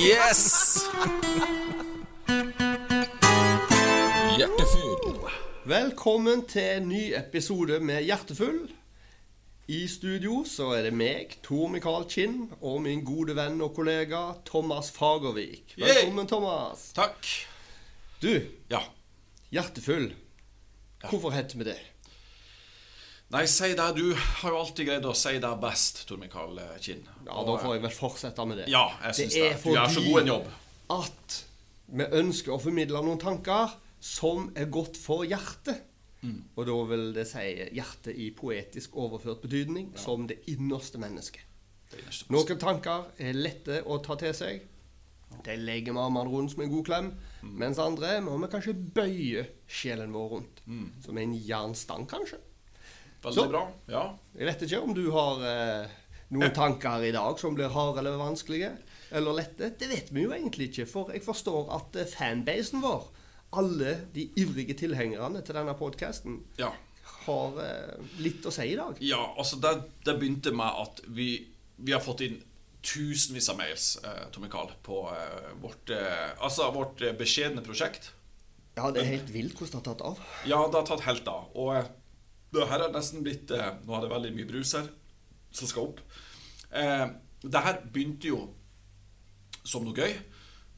Yes! Hjertefull. Velkommen til en ny episode med Hjertefull. I studio så er det meg, Tor Mikael Kinn, og min gode venn og kollega Thomas Fagervik. Yay! Velkommen, Thomas. Takk. Du, Ja. Hjertefull. Hvorfor heter vi det? Nei, si det. Du har jo alltid greid å si det best, Tor Mikael Kinn. Ja, Da får jeg vel fortsette med det. Ja, jeg syns det. er Du gjør så god en jobb. at vi ønsker å formidle noen tanker som er godt for hjertet. Mm. Og da vil det si hjertet i poetisk overført betydning, som det innerste mennesket. Det. Noen tanker er lette å ta til seg. De legger vi armene rundt som en god klem. Mm. Mens andre må vi kanskje bøye sjelen vår rundt. Mm. Som en jernstang, kanskje. Veldig Så. bra. Ja. Jeg vet ikke om du har eh, noen tanker i dag som blir harde eller vanskelige. Eller lette. Det vet vi jo egentlig ikke. For jeg forstår at eh, fanbasen vår, alle de ivrige tilhengerne til denne podkasten, ja. har eh, litt å si i dag. Ja, altså det, det begynte med at vi, vi har fått inn tusenvis av mails, eh, Tommy Carl, på eh, vårt, eh, altså vårt eh, beskjedne prosjekt. Ja, det er helt vilt hvordan det har tatt av. Ja, det har tatt helt av. Og eh, det her har nesten blitt eh, Nå er det veldig mye brus her som skal opp. Eh, det her begynte jo som noe gøy,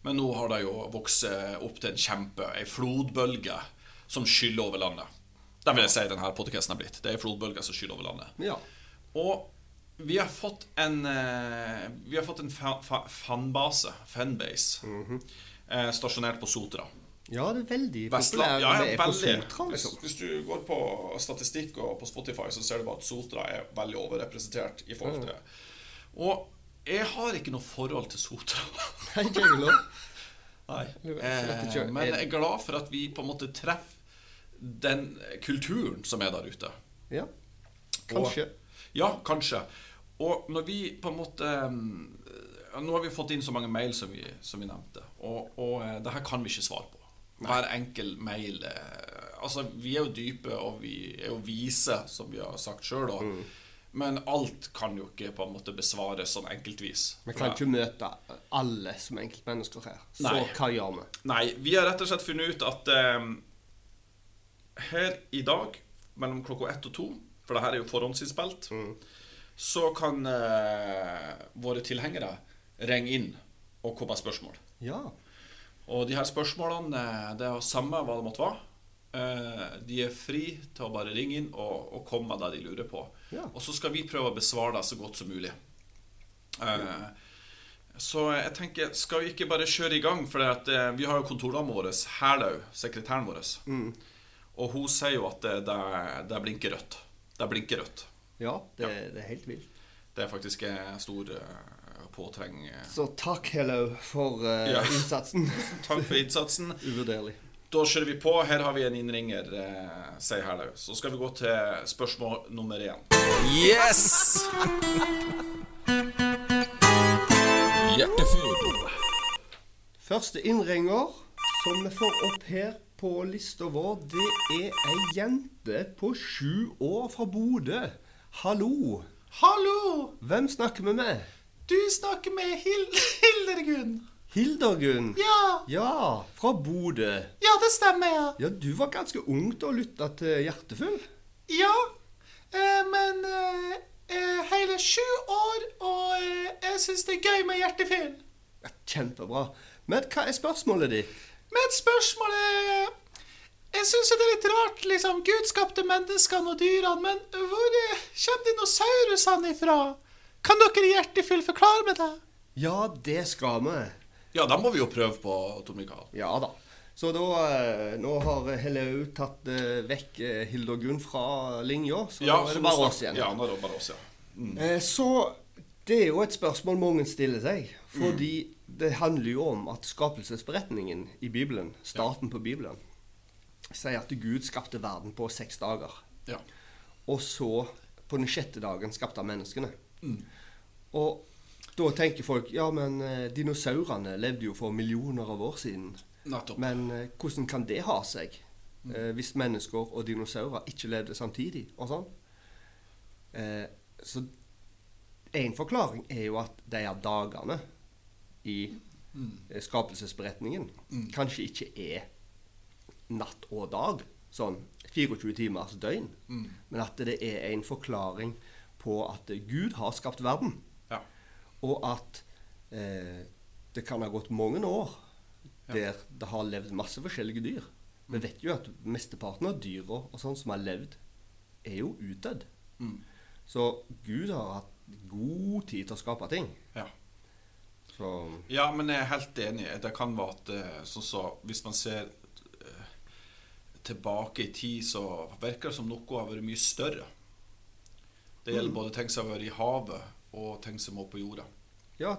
men nå har det jo vokst eh, opp til en kjempe, ei flodbølge, som skyller over landet. Det vil jeg si denne podcasten har blitt. Det er ei flodbølge som skyller over landet. Ja. Og vi har fått en eh, Vi har fått en fa fa fanbase, fanbase, eh, stasjonert på Sotra. Ja, det er veldig Vestland, populært ja, ja, det er veldig. Liksom. hvis du går på statistikk og på Spotify, så ser du bare at Sotra er veldig overrepresentert i forhold til det. Og jeg har ikke noe forhold til Sotra. Nei, ikke jeg heller. Nei. Jeg vet ikke. Eh, men jeg er glad for at vi på en måte treffer den kulturen som er der ute. Ja, kanskje. Ja, kanskje. Og når vi på en måte mm, Nå har vi fått inn så mange mail som vi, som vi nevnte, og, og eh, det her kan vi ikke svare på. Hver enkel mail eh, Altså, vi er jo dype, og vi er jo vise, som vi har sagt sjøl, Men alt kan jo ikke på en måte besvares sånn enkeltvis. Vi kan ikke møte alle som enkeltmennesker her. Så Nei. hva gjør vi? Nei, vi har rett og slett funnet ut at eh, her i dag, mellom klokka ett og to, for det her er jo forhåndsinnspilt, så kan eh, våre tilhengere ringe inn og komme med spørsmål. Ja. Og de her spørsmålene, eh, det er samme hva det måtte være. Eh, de er fri til å bare ringe inn og, og komme med det de lurer på. Ja. Og så skal vi prøve å besvare det så godt som mulig. Ja. så jeg tenker, skal vi ikke bare kjøre i gang? For eh, vi har jo kontordamen vår, Herlaug, sekretæren vår. Og hun sier jo at det, det, det blinker rødt. Det blinker rødt. ja det, det er helt vilt. Det er faktisk en stor eh, påtreng. Så takk, Hello, for uh, Ja. innsatsen. Takk for innsatsen. Uvurderlig. Da kjører vi på. Her har vi en innringer, eh, si hello. Så skal vi gå til spørsmål nummer én. Yes! Hjertefull. Første innringer som vi får opp her på lista vår, det er ei jente på sju år fra Bodø. Hallo. Hallo! Hvem snakker vi med? Du snakker med Hil Hildegunn. Hildegunn. Ja, Ja, fra Bodø. ja, det stemmer, ja. Ja, du var ganske ung til å lytte til Hjertefull. Ja, eh, men eh, eh, hele sju år, og eh, jeg syns det er gøy med Hjertefull. Ja, kjempebra. Men hva er spørsmålet ditt? Men spørsmålet Jeg syns det er litt rart, liksom. Gud skapte menneskene og dyrene, men hvor eh, kommer dinosaurusene ifra? Kan dere i forklare meg det? Ja, det skal vi. Ja, da må vi jo prøve på Tor Mikael. Ja da. Så da eh, Nå har Hellau tatt eh, vekk eh, Hildegunn fra linja, så nå er det bare oss igjen. Ja, nå er det bare oss, ja. Mm. Så det er jo et spørsmål mange stiller seg. Fordi det handler jo om at skapelsesberetningen i Bibelen, starten på Bibelen, sier at Gud skapte verden på seks dager. ja. Og så, på den sjette dagen, skapte han menneskene. Og da tenker folk ja, men eh, dinosaurene levde jo for millioner av år siden. Nettopp. Men eh, hvordan kan det ha seg eh, hvis mennesker og dinosaurer ikke levde samtidig? og sånn? Eh, så en forklaring er jo at de er dagene i eh, skapelsesberetningen, kanskje ikke er natt og dag, sånn 24 timers døgn, men at det er en forklaring på at Gud har skapt verden, Ja. og at eh, det kan ha gått mange år der det har levd masse forskjellige dyr. Vi vet jo at mesteparten av dyra og sånn som har levd, er jo utdødd. Mm. Så Gud har hatt god tid til å skape ting. ja. Så Ja, men jeg er helt enig. Det kan være at eh, sånn så, Hvis man ser eh, tilbake i tid, så virker det som noe har vært mye større. Det gjelder både ting som har vært i havet, og ting som er på jorda. ja,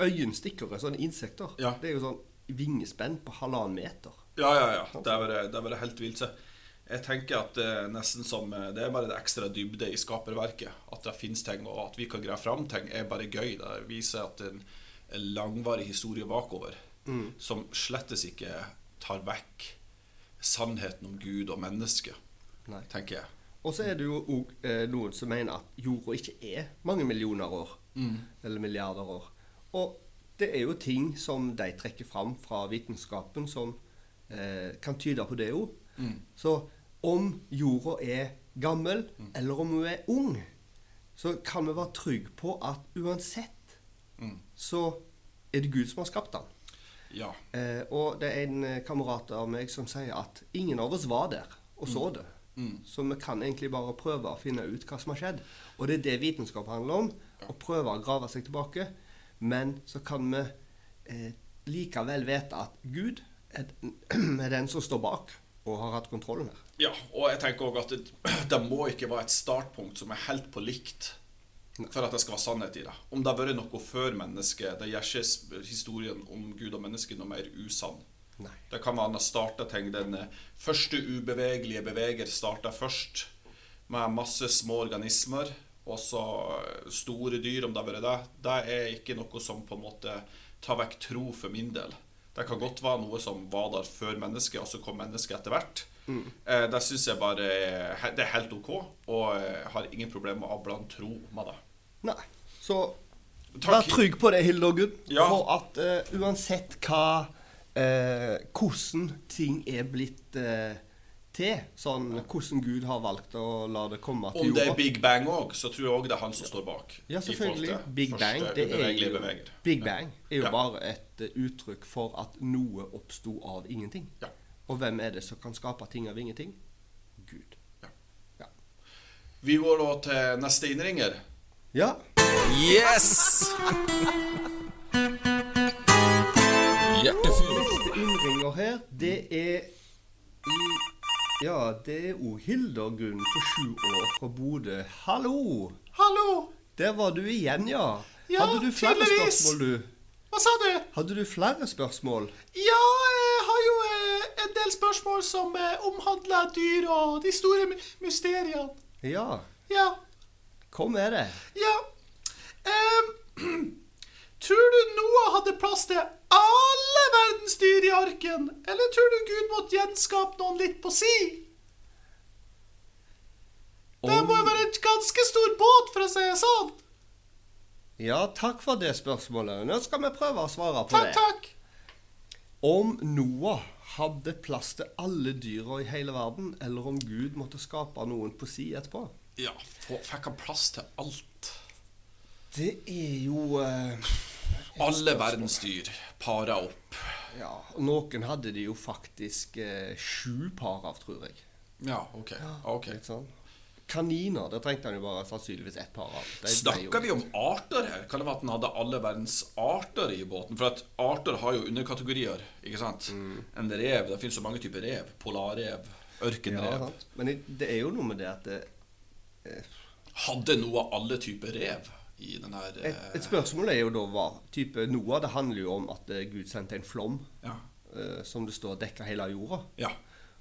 øyenstikkere, sånne insekter, Ja. det er jo sånn vingespenn på halvannen meter. Ja, ja, ja. Det er bare det har vært helt vilt. Jeg tenker at det er nesten som eh, Det er bare det ekstra dybde i skaperverket. At det finnes ting, og at vi kan greie fram ting, er bare gøy. Det viser at det er en en langvarig historie bakover som slettes ikke tar vekk sannheten om Gud og mennesket, tenker jeg. Og så er det jo òg eh, noen som mener at jorda ikke er mange millioner år. Eller milliarder år. Og det er jo ting som de trekker fram fra vitenskapen som eh, kan tyde på det òg. Så om jorda er gammel, eller om hun er ung, så kan vi være trygge på at uansett Mm. så er det Gud som har skapt den. Ja. Eh, og det er en eh, kamerat av meg som sier at ingen av oss var der og så det. Mm. Så vi kan egentlig bare prøve å finne ut hva som har skjedd. Og det er det vitenskap handler om. Å prøve å grave seg tilbake. Men så kan vi eh, likevel vite at Gud er, er den som står bak og har hatt kontrollen her. Ja, og jeg tenker også at det, det må ikke være et startpunkt som er helt på likt for at det skal være sannhet i det. Om det har vært noe før mennesket, det gjør ikke historien om Gud og mennesket noe mer usann. Nei. Det kan være han har starta ting. Den eh, første ubevegelige beveger starta først med masse små organismer, og så eh, store dyr, om det har vært det. Det er ikke noe som på en måte tar vekk tro for min del. Det kan godt være noe som var der før mennesket, og så kom mennesket etter hvert. Eh, det syns jeg bare det er helt ok, og jeg har ingen problemer med å blande tro med det. Nei. Så Takk. vær trygg på det, Hildegunn. Ja. For at uh, uansett hva eh, Hvordan ting er blitt eh, til, sånn hvordan Gud har valgt å la det komme til Om det er Big Bang òg, så tror jeg òg det er han som står bak. Ja, selvfølgelig. Big Bang, det er jo, beveger. Big Bang er jo Ja. bare et eh, uttrykk for at noe oppsto av ingenting. Ja. Og hvem er det som kan skape ting av ingenting? Gud. Ja. Ja. Vi går da til neste innringer. ja. Yes! Hjertefyr. Neste innringer her, det er i Ja, det er òg Hilder Gunn på sju år fra Bodø. Hallo! Hallo! Der var du igjen, ja. Ja, Hadde du flere tydeligvis. spørsmål, du? Hva sa du? Hadde du flere spørsmål? Ja, jeg har jo eh, en del spørsmål som eh, omhandler dyr og de store mysteriene. Ja. Ja. Kom med det. Ja. Tror du Noah hadde plass til alle verdens dyr i arken? Eller tror du Gud måtte gjenskape noen litt på si? Det må jo være en ganske stor båt, for å si det sånn. Ja, takk for det spørsmålet. Nå skal vi prøve å svare på Takk, det. takk. takk. Om Noah hadde plass til alle dyra i hele verden, eller om Gud måtte skape noen på si etterpå? Ja, fikk han plass til alt? Det er jo eh, Alle verdens dyr para opp. Ja, og noen hadde de jo faktisk eh, sju par av, tror jeg. Ja, ok. ok. Litt sånn. Kaniner, det trengte han jo bare sannsynligvis ett par av. De Snakker vi om arter her? Kan det være at han hadde alle verdens arter i båten? For at arter har jo underkategorier, ikke sant? Mm. En rev, det finnes så mange typer rev. Polarrev, ørkenrev. Ja, Men det- er jo noe med det at det, Hadde noe av alle typer rev i den her et, et spørsmål er jo da hva type Noah Det handler jo om at eh, Gud sendte en flom, Ja. eh, som det står dekka hele jorda. ja.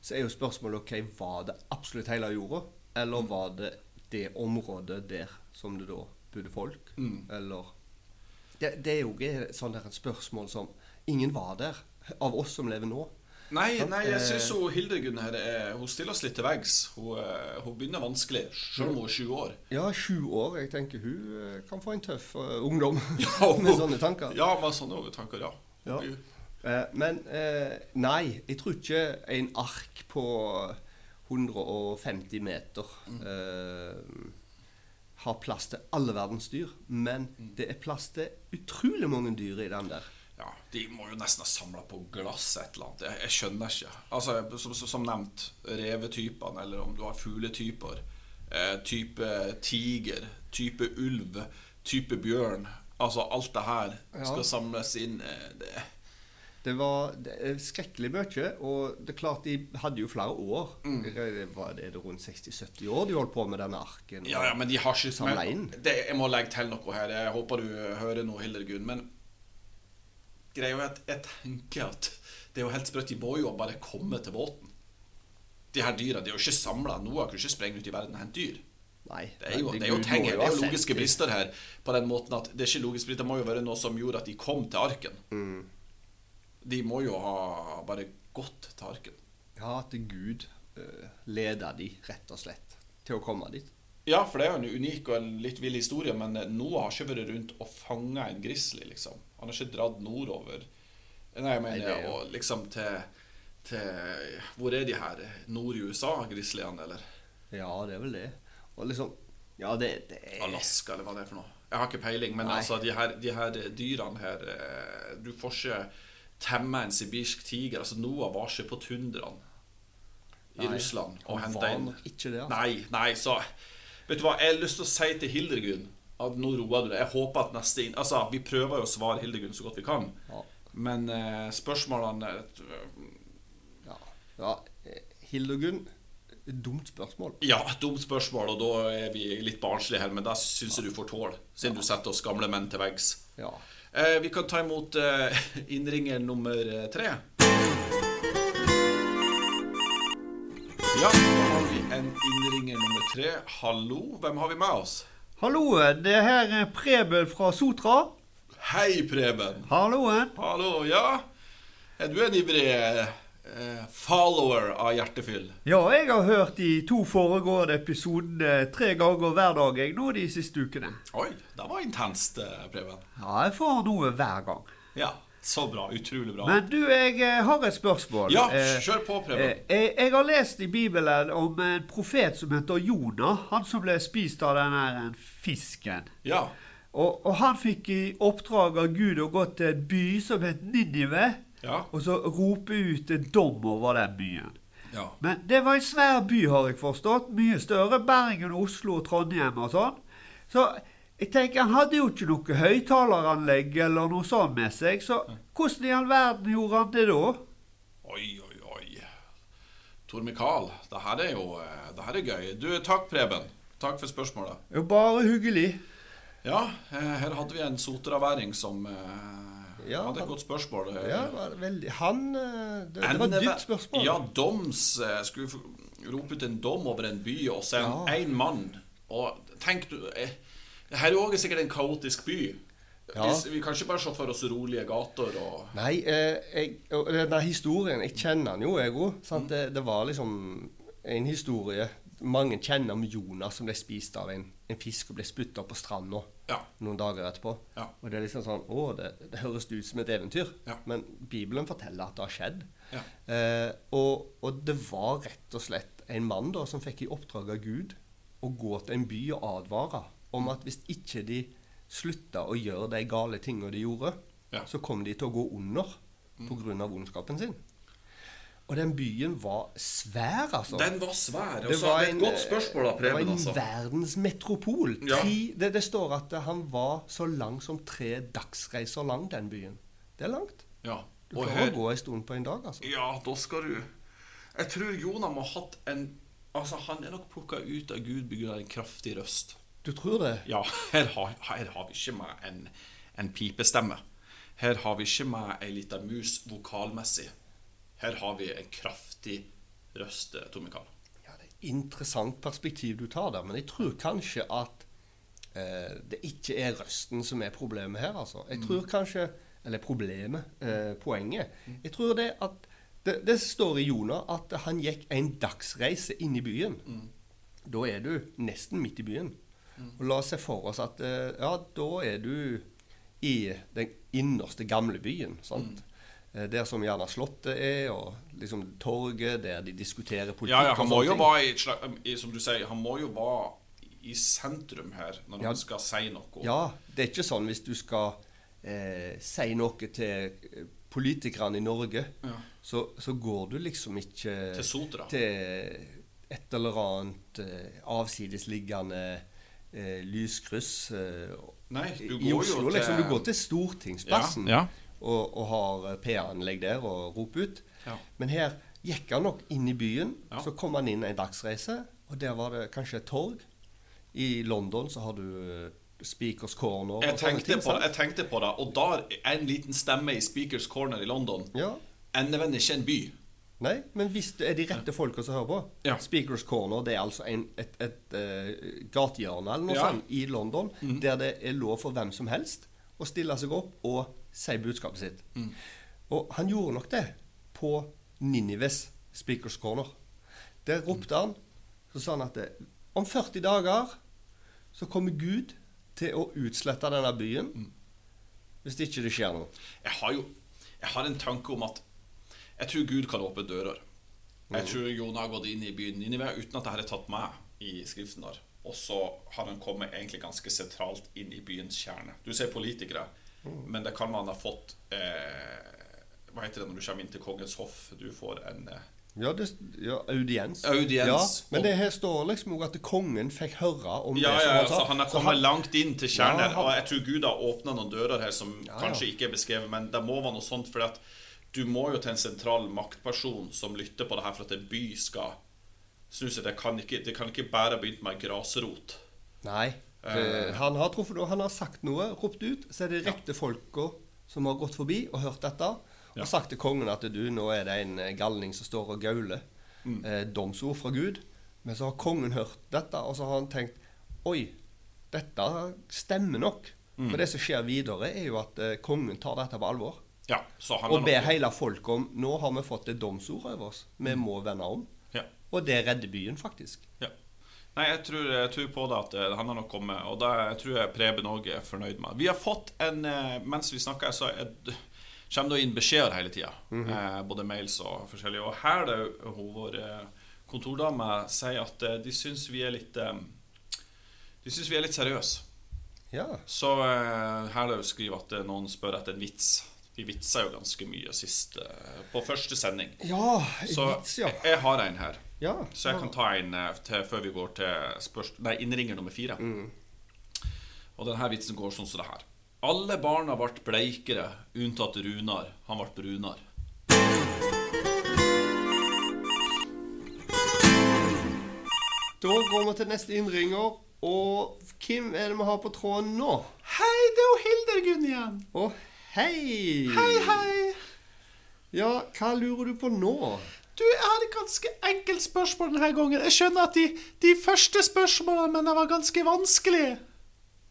Så er jo spørsmålet ok, var det absolutt hele jorda, eller Mm. var det det området der som det da bodde folk? Mm. Eller det, det er jo et sånt der et spørsmål som Ingen var der av oss som lever nå. Nei, nei, jeg Eh, syns Hildegunn her er, hun stiller oss litt til veggs. Hun, eh, hun begynner vanskelig, selv om hun er sju år. Ja, sju år. Jeg tenker hun eh, kan få en tøff uh, ungdom Ja, med sånne tanker. Ja, med sånne tanker, ja. Ja. Eh, men uh, nei, jeg tror ikke en ark på 150 meter eh, har plass til alle verdens dyr. Men det er plass til utrolig mange dyr i den der. Ja, De må jo nesten ha samla på glass et eller annet. Jeg, jeg skjønner ikke. Altså, Som, som, nevnt, revetypene, eller om du har fugletyper. Eh, type tiger, type ulv, type bjørn. Altså, alt det her Ja. skal samles inn. eh, Det, Det var skrekkelig mye, og det er klart de hadde jo flere år. Mm. Det var det rundt 60-70 år de holdt på med denne arken. ja, ja, men de har ikke Samla inn. Det, Jeg må legge til noe her. Jeg håper du hører noe, Hildegunn. Men greia er at jeg tenker at det er jo helt sprøtt. De må jo bare komme til båten. De her dyra de er jo ikke samla. Noah kunne ikke sprenge ut i verden og hente dyr. Nei, Det er jo, det er jo ting det er jo logiske brister her. På den måten at Det er ikke logisk brister, det må jo være noe som gjorde at de kom til arken. Mm. De må jo ha bare gått til arken. Ja, at Gud uh, leda de, rett og slett, til å komme dit. Ja, for det er jo en unik og en litt vill historie, men Noah har ikke vært rundt og fanga en grizzly, liksom. Han har ikke dratt nordover. Nei, jeg mener Nei, og liksom til, til Hvor er de her? Nord i USA, grizzlyene, eller? Ja, det er vel det. Og liksom Ja, det, det er Alaska, eller hva det er for noe. Jeg har ikke peiling, men Nei. altså, de her, de her dyrene her eh, Du får ikke temme en sibirsk tiger. Altså, Noah var ikke på tundraen i Russland og henta inn ikke det, altså. Nei, nei, så Vet du hva, jeg har lyst til å si til Hildegunn at nå roer du deg. Jeg håper at neste inn... Altså, vi prøver jo å svare Hildegunn så godt vi kan, Ja. men eh, spørsmålene Ja. ja. Hildegunn, dumt spørsmål. Ja, dumt spørsmål, og da er vi litt barnslige her, men da syns jeg du får tåle, siden du setter oss gamle menn til veggs. Ja. Eh, vi kan ta imot eh, innringer nummer eh, tre. Ja, en innringer nummer tre. Hallo, hvem har vi med oss? Hallo, det her er Preben fra Sotra. Hei, Preben. Halloen. Hallo, ja. Er du en ivrig eh, follower av Hjertefyll? Ja, jeg har hørt de to foregående episodene tre ganger hver dag jeg nå de siste ukene. Oi, det var intenst, eh, Preben. Ja, jeg får noe hver gang. Ja, så bra. Utrolig bra. Men du, jeg eh, har et spørsmål. ja, Eh, kjør på, Preben. eh, jeg, jeg har lest i Bibelen om en profet som heter Jonah. Han som ble spist av den her fisken. Ja. Og, og han fikk i oppdrag av Gud å gå til en by som het Ninive, Ja. og så rope ut en dom over den byen. ja. Men det var en svær by, har jeg forstått. Mye større. Bergen, Oslo Trondheim og sånn. Så jeg tenker, han hadde jo ikke noe høyttaleranlegg eller noe sånt med seg. Så hvordan i all verden gjorde han det da? Oi, oi, oi. Tor Mikael, det her er jo eh, det her er gøy. Du, takk, Preben. Takk for spørsmålet. Jo, bare hyggelig. Ja, eh, her hadde vi en sotraværing som eh, Ja, hadde et godt spørsmål. Ja, det var veldig Han Det, det var et dypt spørsmål. Ja, doms Skulle rope ut en dom over en by og så en Ja. én mann. Og tenk du Her er òg sikkert en kaotisk by. Ja. Vi, kan ikke bare se for oss rolige gater og Nei, eh, jeg, og denne historien Jeg kjenner den jo, jeg òg. Det, det var liksom en historie mange kjenner om Jonas som ble spist av en, en fisk og ble spytta på stranda Ja. noen dager etterpå. Ja. Og det er liksom sånn Å, det, det høres ut som et eventyr. Men Bibelen forteller at det har skjedd. Ja. Eh, og, og det var rett og slett en mann da som fikk i oppdrag av Gud å gå til en by og advare om at hvis ikke de slutta å gjøre de gale tingene de gjorde, Ja. så kom de til å gå under pga. av ondskapen sin. Og den byen var svær, altså. Den var svær. Det Altså, var det en, et godt spørsmål av det var en Altså. verdensmetropol. Ja. Det, det står at han var så lang som tre dagsreiser lang, den byen. Det er langt. Ja. Du klarer å gå ei stund på en dag, altså. ja, da skal du Jeg tror Jonah må ha hatt en Altså, han er nok plukka ut av Gud pga. en kraftig røst. Du tror det? Ja, her har, her har vi ikke med en, en pipestemme. Her har vi ikke med ei lita mus vokalmessig. Her har vi en kraftig røst, eh, Tor Mikael. Ja, det er et interessant perspektiv du tar der, men jeg tror kanskje at eh, det ikke er røsten som er problemet her, altså. Jeg tror kanskje Eller problemet, eh, poenget. Jeg tror det at Det, det står i Jonah at han gikk en dagsreise inn i byen. Mm. Da er du nesten midt i byen. Og la oss se for oss at eh, ja, da er du i den innerste gamle byen. sant? Mm. Eh, Der som gjerne Slottet er, og liksom torget der de diskuterer politikk. Ja, ja, han må jo være i, Som du sier, han må jo være i sentrum her når Ja. han skal si noe. Ja, det er ikke sånn hvis du skal eh, si noe til eh, politikerne i Norge, Ja. så, så går du liksom ikke Til Sotra. til et eller annet eh, avsidesliggende eh, lyskryss eh, Nei, i Oslo. jo til Liksom, du går til Stortingsplassen Ja, ja. Og, og har eh, PA-anlegg der og roper ut. Ja. Men her gikk han nok inn i byen. Ja. Så kom han inn en dagsreise, og der var det kanskje et torg. I London så har du eh, Speakers Corner Jeg tenkte, ting. på, sant? jeg tenkte på det, og da er en liten stemme i Speakers Corner i London Ja. endevender ikke en by. Nei, men hvis det er de rette folka som hører på Ja. Speakers Corner det er altså en, et, et, eh, gatehjørne eller noe Ja. sånt i London, mm. der det er lov for hvem som helst å stille seg opp og si budskapet sitt. Mm. Og han gjorde nok det på Ninives Speakers Corner. Der ropte han, så sa han at det, om 40 dager så kommer Gud til å utslette denne byen Mm. hvis ikke det skjer noe. Jeg har jo Jeg har en tanke om at Jeg tror Gud kan åpne dører. Jeg tror Jonah har gått inn i byen Ninive uten at det her er tatt med i skriften der. Og så har han kommet egentlig ganske sentralt inn i byens kjerne. Du ser politikere, men det kan man ha fått eh, Hva heter det når du kommer inn til kongens hoff? Du får en eh, Ja, det, ja audiens. Audiens. Ja, men det her står liksom òg at kongen fikk høre om Ja, det ja, han ja, så han har kommet kommet langt inn til kjernen. Ja, han- Og jeg tror Gud har åpna noen dører her som kanskje ikke er beskrevet, men det må være noe sånt. For at du må jo til en sentral maktperson som lytter på det her for at en by skal snu seg. Det kan ikke, det kan ikke bare begynt med grasrot. Nei. Eh. Det, han har truffet han har sagt noe, ropt ut. Så er det riktige folka som har gått forbi og hørt dette, og Ja. sagt til kongen at du, nå er det en eh, galning som står og gauler. Mm. Eh, domsord fra Gud. Men så har kongen hørt dette, og så har han tenkt Oi, dette stemmer nok. Mm. For det som skjer videre, er jo at eh, kongen tar dette på alvor. Ja, så han Og be hele folket om Nå har vi fått et domsord over oss. Vi må vende om. Ja. Og det redder byen, faktisk. Ja. Nei, jeg tror, jeg tror på det at eh, han har nok kommet, og det jeg tror jeg Preben òg er fornøyd med. Vi har fått en eh, Mens vi snakker, så er kommer det inn beskjeder hele tida. eh, både mails og forskjellig. Og her det, hun vår kontordame sier at de syns vi er litt De syns vi er litt seriøse. Ja. Så eh, her det skriver at noen spør etter en vits. Vi vitsa jo ganske mye sist eh, på første sending. Ja, Så vits, ja. jeg, jeg har en her. ja. Så jeg kan ta en eh, til, før vi går til nei, innringer nummer fire. Mm. Og denne vitsen går sånn som det her. Alle barna ble bleikere, unntatt Runar. Han ble brunar. Da går vi til neste innringer. Og hvem er det vi har på tråden nå? Hei, det er jo Hildegunn igjen. Å, hei! hei. hei! Ja, hva lurer du på nå? Du, jeg har et ganske enkelt spørsmål denne gangen. Jeg skjønner at de, de første spørsmålene mine var ganske vanskelige.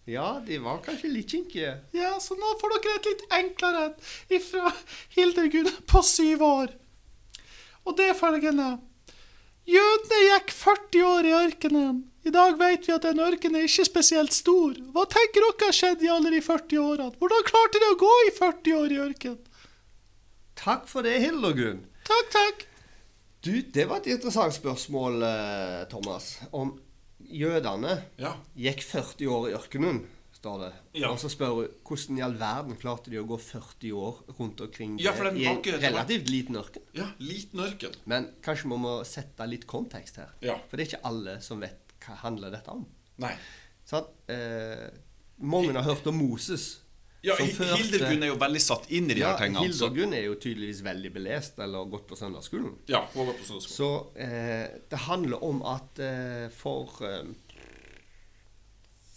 Ja, de var kanskje litt kinkige. Ja, så nå får dere et litt enklere et fra Hildegunn på syv år. Og det er følgende. Jødene gikk 40 år i ørkenen. I dag vet vi at den ørkenen er ikke spesielt stor. Hva tenker dere har skjedd i alle de 40 årene? Hvordan klarte de å gå i 40 år i ørkenen? Takk for det, Hildegunn. Takk, takk. Du, det var et interessant spørsmål, eh, Thomas. Om jødene Ja. gikk 40 år i ørkenen, står det. Ja. Og så spør hun hvordan i all verden klarte de å gå 40 år rundt omkring Ja, i en relativt liten ørken. Ja, liten ørken. Men kanskje vi må sette litt kontekst her. Ja. For det er ikke alle som vet hva handler dette om. Nei. Sånn, Eh, mange har hørt om Moses. Ja, førte- Hildegunn er jo veldig satt inn i de ja, her tingene. Hildegunn er jo tydeligvis veldig belest eller gått på søndagsskolen. Ja, hun var på søndagsskolen. Så eh, det handler om at eh, for eh,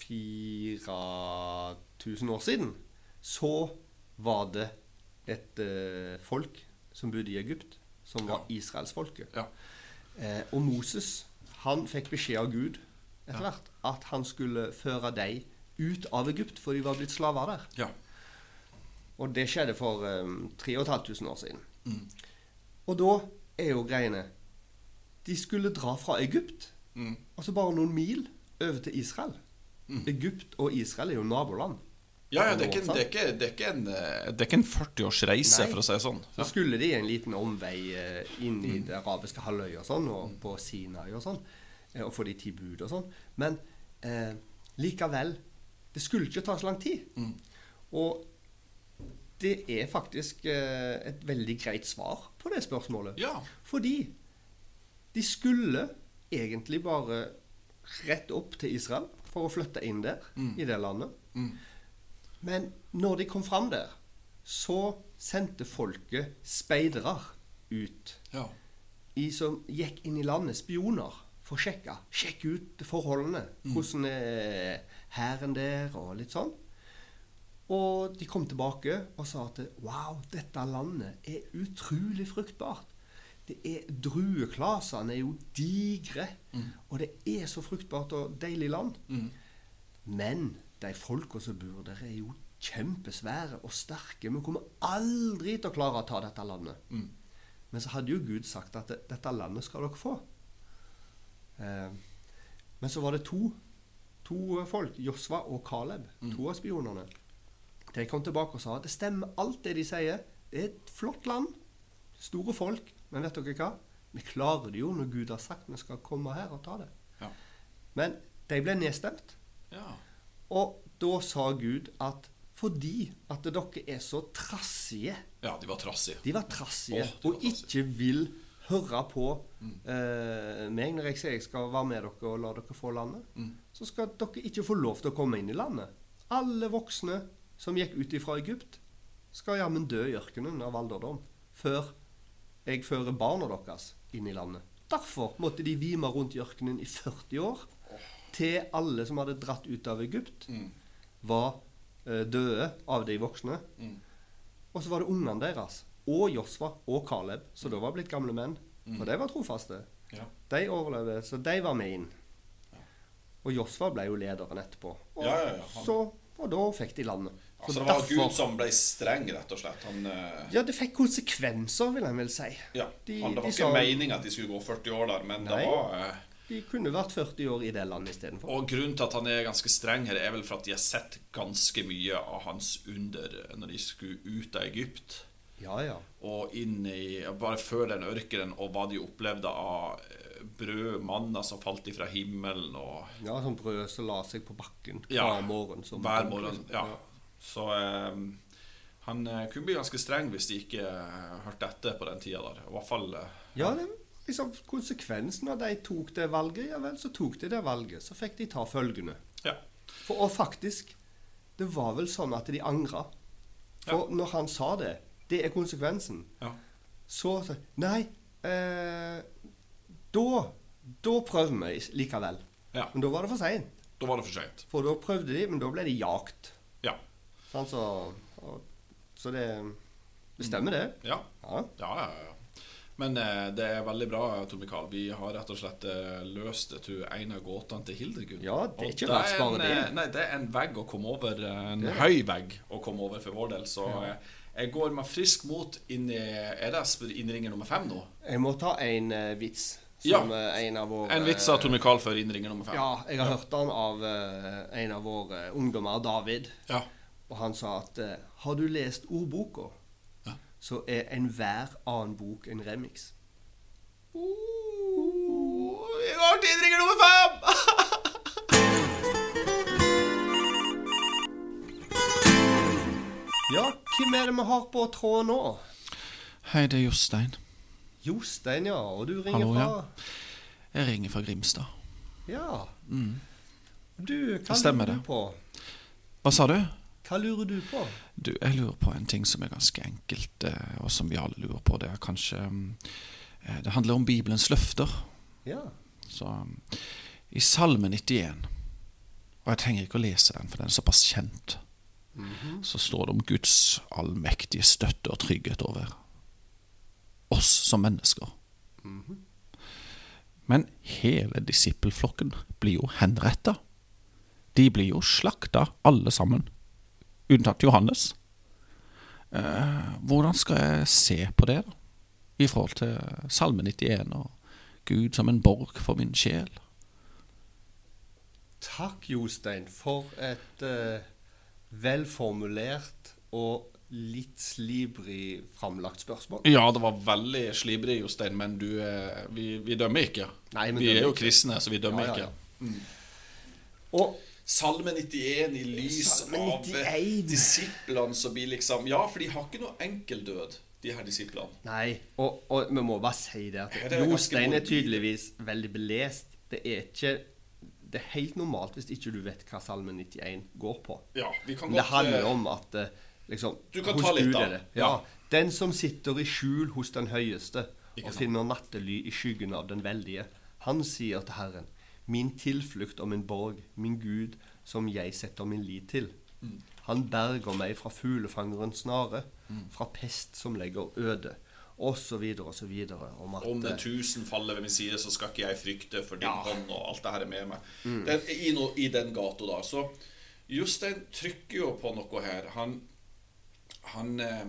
4000 år siden så var det et eh, folk som bodde i Egypt, som var israelsfolket. Ja. Eh, og Moses han fikk beskjed av Gud etter hvert at han skulle føre dem ut av Egypt, for de var blitt slaver der. ja. Og det skjedde for um, 3500 år siden. Og da er jo greiene De skulle dra fra Egypt, Mm. altså bare noen mil, over til Israel. Egypt og Israel er jo naboland. Ja, ja, det er ikke, det er ikke, det er ikke en, eh, det er ikke en 40 års reise, Nei. for å si det sånn. Så skulle de en liten omvei eh, inn i det arabiske halvøya og sånn, og på Sinai og sånn, eh, og få de ti bud og sånn. Men eh, likevel Det skulle ikke ta så lang tid. Og det er faktisk eh, et veldig greit svar på det spørsmålet. Ja. Fordi de skulle egentlig bare rett opp til Israel for å flytte inn der, i det landet. Men når de kom fram der, så sendte folket speidere ut Ja. i, som gikk inn i landet, spioner, for å sjekke. Sjekke ut forholdene. Hvordan er hæren der, og litt sånn. Og de kom tilbake og sa at wow, dette landet er utrolig fruktbart. Det er Drueklasene er jo digre. Og det er så fruktbart og deilig land. Men de folka som bor der, er jo kjempesvære og sterke. Vi kommer aldri til å klare å ta dette landet. Men så hadde jo Gud sagt at dette landet skal dere få. Eh, men så var det to, to folk, Josva og Caleb, to av spionene. De kom tilbake og sa at det stemmer alt det de sier. Det er et flott land. Store folk. Men vet dere hva? Vi klarer det jo når Gud har sagt vi skal komme her og ta det. Ja. Men de ble nedstemt. ja. Og da sa Gud at fordi at dere er så trassige Ja, de var trassige. De var trassige oh, de var og trassige. ikke vil høre på eh, meg når jeg sier jeg skal være med dere og la dere få landet. Så skal dere ikke få lov til å komme inn i landet. Alle voksne som gikk ut ifra Egypt, skal jammen dø i ørkenen av alderdom før jeg fører barna deres inn i landet. Derfor måtte de vime rundt i ørkenen i 40 år til alle som hadde dratt ut av Egypt, var eh, døde av de voksne. Og så var det ungene deres, og Josva og Caleb, som da var blitt gamle menn. For de var trofaste. Ja. De overlevde, så de var med inn. Og Josva ble jo lederen etterpå. Og, Ja, ja, ja, så, og da fikk de landet. Så Altså, det var derfor- Gud som ble streng, rett og slett. Han, eh, Ja, det fikk konsekvenser, vil jeg vel si. ja, De- han, det var de ikke sa- meninga at de skulle gå 40 år der, men Nei. det var eh, De kunne vært 40 år i det landet istedenfor. Og grunnen til at han er ganske streng her, er vel for at de har sett ganske mye av hans under når de skulle ut av Egypt. Ja, ja. Og inn i Bare før den ørkenen, og hva de opplevde av eh, brød, manna som falt ifra himmelen, og Ja, sånn brød som la seg på bakken Ja, hver morgen. som- hver morgen. Ja. Så eh, han eh, kunne bli ganske streng hvis de ikke eh, hørte etter på den tida der. I hvert fall eh, Ja, det, liksom konsekvensen av at de tok det valget, ja vel, så tok de det valget. Så fikk de ta følgende. Ja. For, og faktisk, det var vel sånn at de angra. For når han sa det, det er konsekvensen, ja. så Nei, eh, da Da prøver vi likevel. ja. Men da var det for seint. Da var det for seint. For da prøvde de, men da ble de jagt. Ja. Sånn, så, og, så det, det stemmer, det. Ja. Ja. Ja, ja, ja. Men eh, det er veldig bra, Tor Mikael. Vi har rett og slett eh, løst det til en av gåtene til Hildegunn. Ja, det er ikke en, det. eh, Nei, det er en vegg å komme over. En høy vegg å komme over for vår del. Så eh, jeg går med frisk mot inn i Er det innringer nummer fem nå? Jeg må ta en eh, vits. Som ja. en av våre En vits av Tor Mikael før innringer nummer fem. Ja, jeg har hørt den av eh, en av våre ungdommer, David. Ja. Og han sa at har du lest ordboka, Ja. Så er enhver annen bok en remix. Oh, Vi går til innringer nummer fem! Ja, hvem er det vi har på tråd nå? Hei, det er Jostein. Jostein, ja. Og du ringer Hallo, fra ja. Jeg ringer fra Grimstad. Ja. Mm. Du, hva stemmer lurer du det. på? Hva sa du? Hva lurer du på? Du, jeg lurer på en ting som er ganske enkelt, eh, og som vi alle lurer på. Det er kanskje mm, eh, Det handler om Bibelens løfter. Ja. Så mm, I Salme 91, og jeg trenger ikke å lese den, for den er såpass kjent, så står det om Guds allmektige støtte og trygghet over oss som mennesker. Men hele disippelflokken blir jo henretta. De blir jo slakta, alle sammen, unntatt Johannes. Eh, hvordan skal jeg se på det, da? i forhold til Salme 91 og Gud som en borg for min sjel. Takk, Jostein, for et eh, velformulert og litt slibrig framlagt spørsmål. Ja, det var veldig slibrig, Jostein, men du, eh, vi, vi dømmer ikke. Nei, men vi dømmer er jo ikke. kristne, så vi dømmer Ja, ja, ikke. Og Salme 91 i lys av disiplene som blir liksom Ja, for de har ikke noe enkel død, de her disiplene. Nei, og, og vi må bare si det at det Jostein er tydeligvis veldig belest. Det er ikke Det er helt normalt hvis ikke du vet hva Salme 91 går på. Ja, vi kan Men det handler eh, om at eh, liksom, Du kan ta litt, da. Ja. Den som sitter i skjul hos den høyeste og finner nattely i skyggen av den veldige, han sier til Herren, min tilflukt og min borg, min Gud, som jeg setter min lit til. Mm. Han berger meg fra fuglefangerens snare, fra pest som legger øde, og så videre og så videre. Om at Om det tusen faller ved min side, så skal ikke jeg frykte for din Ja. hånd og alt det her er med meg. Mm. Er i, no, I den gata, da. Så Jostein trykker jo på noe her. Han Han eh,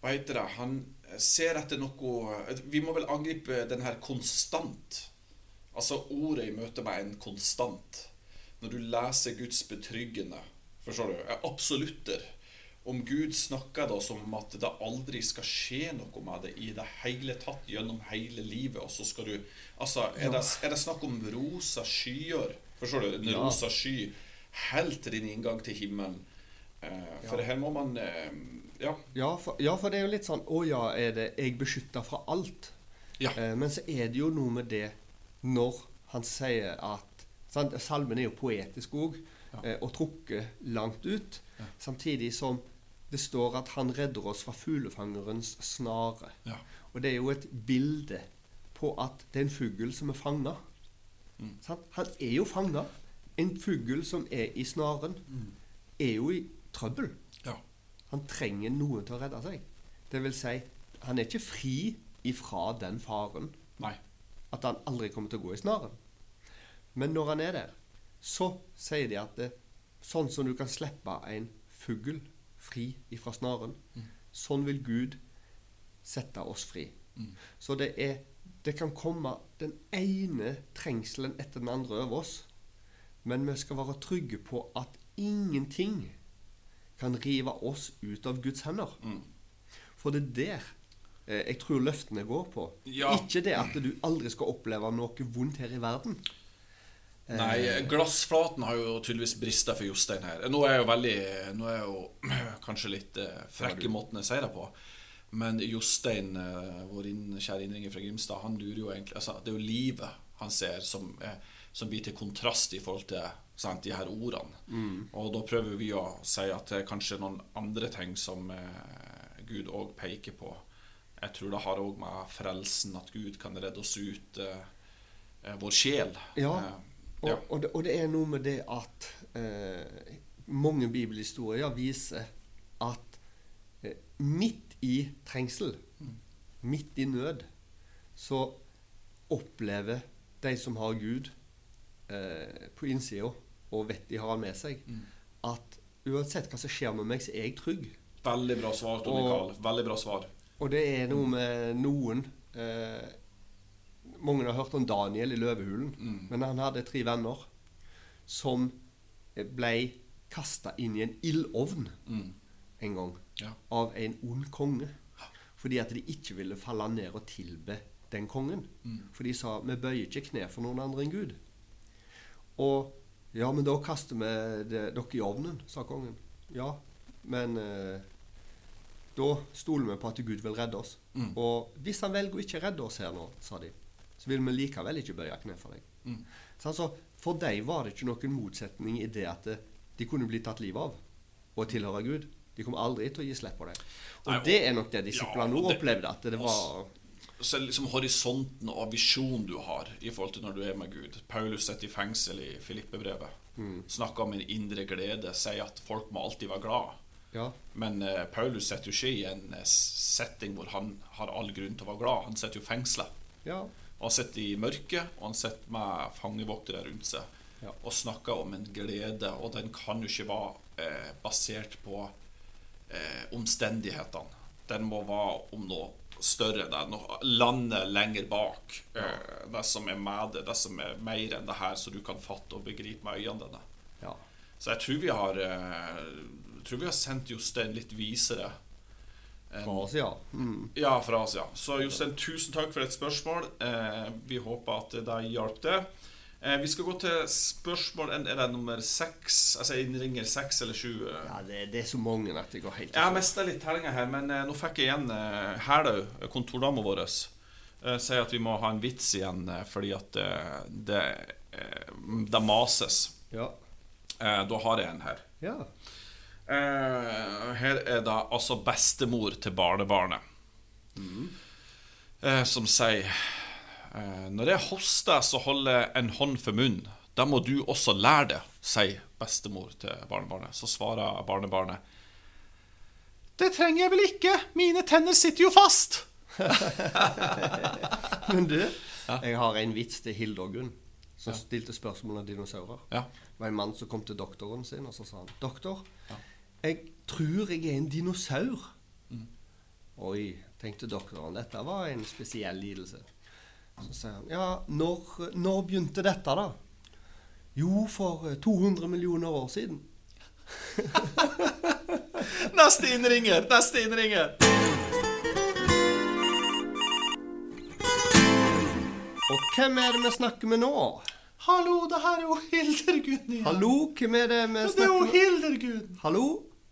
Hva heter det? Han ser etter noe Vi må vel angripe den her konstant. Altså ordet i møte med en konstant. Når du leser Guds betryggende Forstår du? er Absolutter. Om Gud snakker da som at det aldri skal skje noe med det i det hele tatt gjennom hele livet, og så skal du Altså, er det, er det snakk om rosa skyer? Forstår du? En Ja. rosa sky helt til din inngang til himmelen. Eh, for her må man eh, Ja. ja for, ja, for det er jo litt sånn Å ja, er det jeg beskytta fra alt? Ja. Eh, men så er det jo noe med det når han sier at sant? Salmen er jo poetisk òg, eh, og trukket langt ut. Samtidig som det står at han redder oss fra fuglefangerens snare. Ja. Og det er jo et bilde på at det er en fugl som er fanga. Mm. Han er jo fanga. En fugl som er i snaren, er jo i trøbbel. ja. Han trenger noen til å redde seg. Det vil si, han er ikke fri ifra den faren Nei. At han aldri kommer til å gå i snaren. Men når han er der, så sier de at det, sånn som du kan slippe en fugl fri ifra snaren, sånn vil Gud sette oss fri. Så det er det kan komme den ene trengselen etter den andre over oss, men vi skal være trygge på at ingenting kan rive oss ut av Guds hender. For det er der eh, jeg tror løftene går på. Ja. Ikke det at du aldri skal oppleve noe vondt her i verden. Nei, glassflaten har jo tydeligvis brista for Jostein her. Nå er jeg jo veldig Nå er jeg jo kanskje litt eh, frekk i måten jeg sier det på. Men Jostein, eh, vår kjære innringer fra Grimstad, han lurer jo egentlig altså, Det er jo livet han ser som, eh, som blir til kontrast i forhold til sant, de her ordene. Og da prøver vi å si at det er kanskje noen andre ting som eh, Gud òg peker på. Jeg tror det har òg med frelsen, at Gud kan redde oss ut eh, eh, vår sjel. Ja, Eh, Og, ja. og, det, og det er noe med det at eh, mange bibelhistorier viser at eh, midt i trengsel, midt i nød, så opplever de som har Gud eh, på innsida, og vet de har han med seg, at uansett hva som skjer med meg, så er jeg trygg. Veldig bra svar, Tony Karl. Veldig bra svar. Og det er noe med noen eh, Mange har hørt om Daniel i Løvehulen, men han hadde tre venner som ble kasta inn i en ildovn en gang Ja. av en ond konge. Fordi at de ikke ville falle ned og tilbe den kongen. For de sa 'vi bøyer ikke kne for noen andre enn Gud'. Og 'ja, men da kaster vi dere i ovnen', sa kongen. Ja, men eh, da stoler vi på at Gud vil redde oss. Og hvis han velger å ikke redde oss her nå, sa de, så vil vi likevel ikke bøye kne for deg. Så altså, for dem var det ikke noen motsetning i det at eh, de kunne bli tatt livet av og tilhøre Gud. De kom aldri til å gi slipp på det. Og Nei, og- det er nok det disiplene nå opplevde, at det var Så liksom horisonten og visjonen du har i forhold til når du er med Gud. Paulus sitter i fengsel i Filippebrevet. Mm. Snakker om en indre glede. Sier at folk må alltid være glad. Ja. Men uh, Paulus setter jo ikke i en eh, setting hvor han har all grunn til å være glad. Han sitter jo fengsla. ja. Og han sitter i mørket, og han sitter med fangevoktere rundt seg Ja. og snakker om en glede, og den kan jo ikke være eh, basert på eh, omstendighetene. Den må være om noe større. Det er noe landet lenger bak. Eh, det som er med det, det som er mer enn det her, så du kan fatte og begripe med øynene dine. Ja. Så jeg tror vi har eh, tror vi har sendt Jostein litt visere. Fra Asia. ja. Mm. Ja, fra Asia. Så Jostein, tusen takk for et spørsmål. Eh, vi håper at det hjalp det. Eh, vi skal gå til spørsmål Er det nummer seks? Altså innringer seks eller sju? eh? ja det, det er så mange at det går helt Jeg har mista litt tellinger her, men eh, nå fikk jeg igjen eh, Hælaug, kontordama vår, eh, sier at vi må ha en vits igjen eh, fordi at eh, det, eh, det mases. Ja. Eh, da har jeg en her. ja. Eh, her er da altså bestemor til barnebarnet eh, som sier eh, Når jeg hoster, så holder jeg en hånd for munnen. Da må du også lære det, sier bestemor til barnebarnet. Så svarer barnebarnet Det trenger jeg vel ikke, mine tenner sitter jo fast. Men du, jeg har en vits til Hilde og Gunn, som stilte spørsmål om dinosaurer. Ja. Det var en mann som kom til doktoren sin, og så sa han Doktor, jeg tror jeg er en dinosaur. Oi, tenkte doktoren. Dette var en spesiell lidelse. Så sier han Ja, når, når begynte dette, da? Jo, for eh, 200 millioner år siden. Neste innringer! Neste innringer! Og hvem er det vi snakker med nå? Hallo, det her er jo Hildergunn igjen. Hallo, hvem er det vi Det er jo snakker? Hildergunn. Hallo?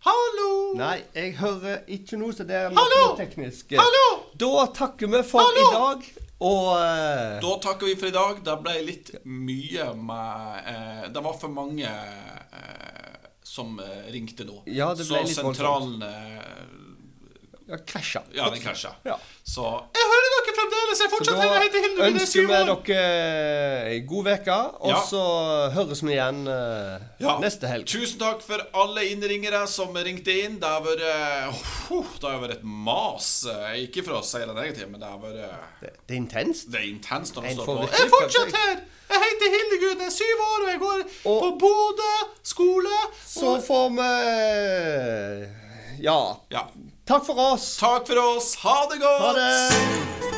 Hallo! Nei, jeg hører ikke noe, så det er Hallo! teknisk. Hallo! Da takker vi for Hallo! i dag, og uh... Da takker vi for i dag. Det ble litt mye med uh, Det var for mange uh, som ringte nå. Ja, det ble Så litt sentralen ja, krasja. Ja, den krasja. Ja. Så Jeg hører dere fremdeles! Jeg fortsatt da jeg heter Hilde Gunn, jeg er ønsker vi dere ei god uke, og Ja. så høres vi igjen uh, Ja. neste helg. Tusen takk for alle innringere som ringte inn. Det har vært uh, Det har vært et mas. eh, Ikke for å si det negativt, men det har vært uh, Det, det er intenst. Det er intenst når det står på. Jeg er fortsatt her! Jeg heter Hildegunn, jeg er syv år, og jeg går Og- på Bodø skole. Så får vi Ja. Ja. Takk for oss. Takk for oss. Ha det godt! Ha det.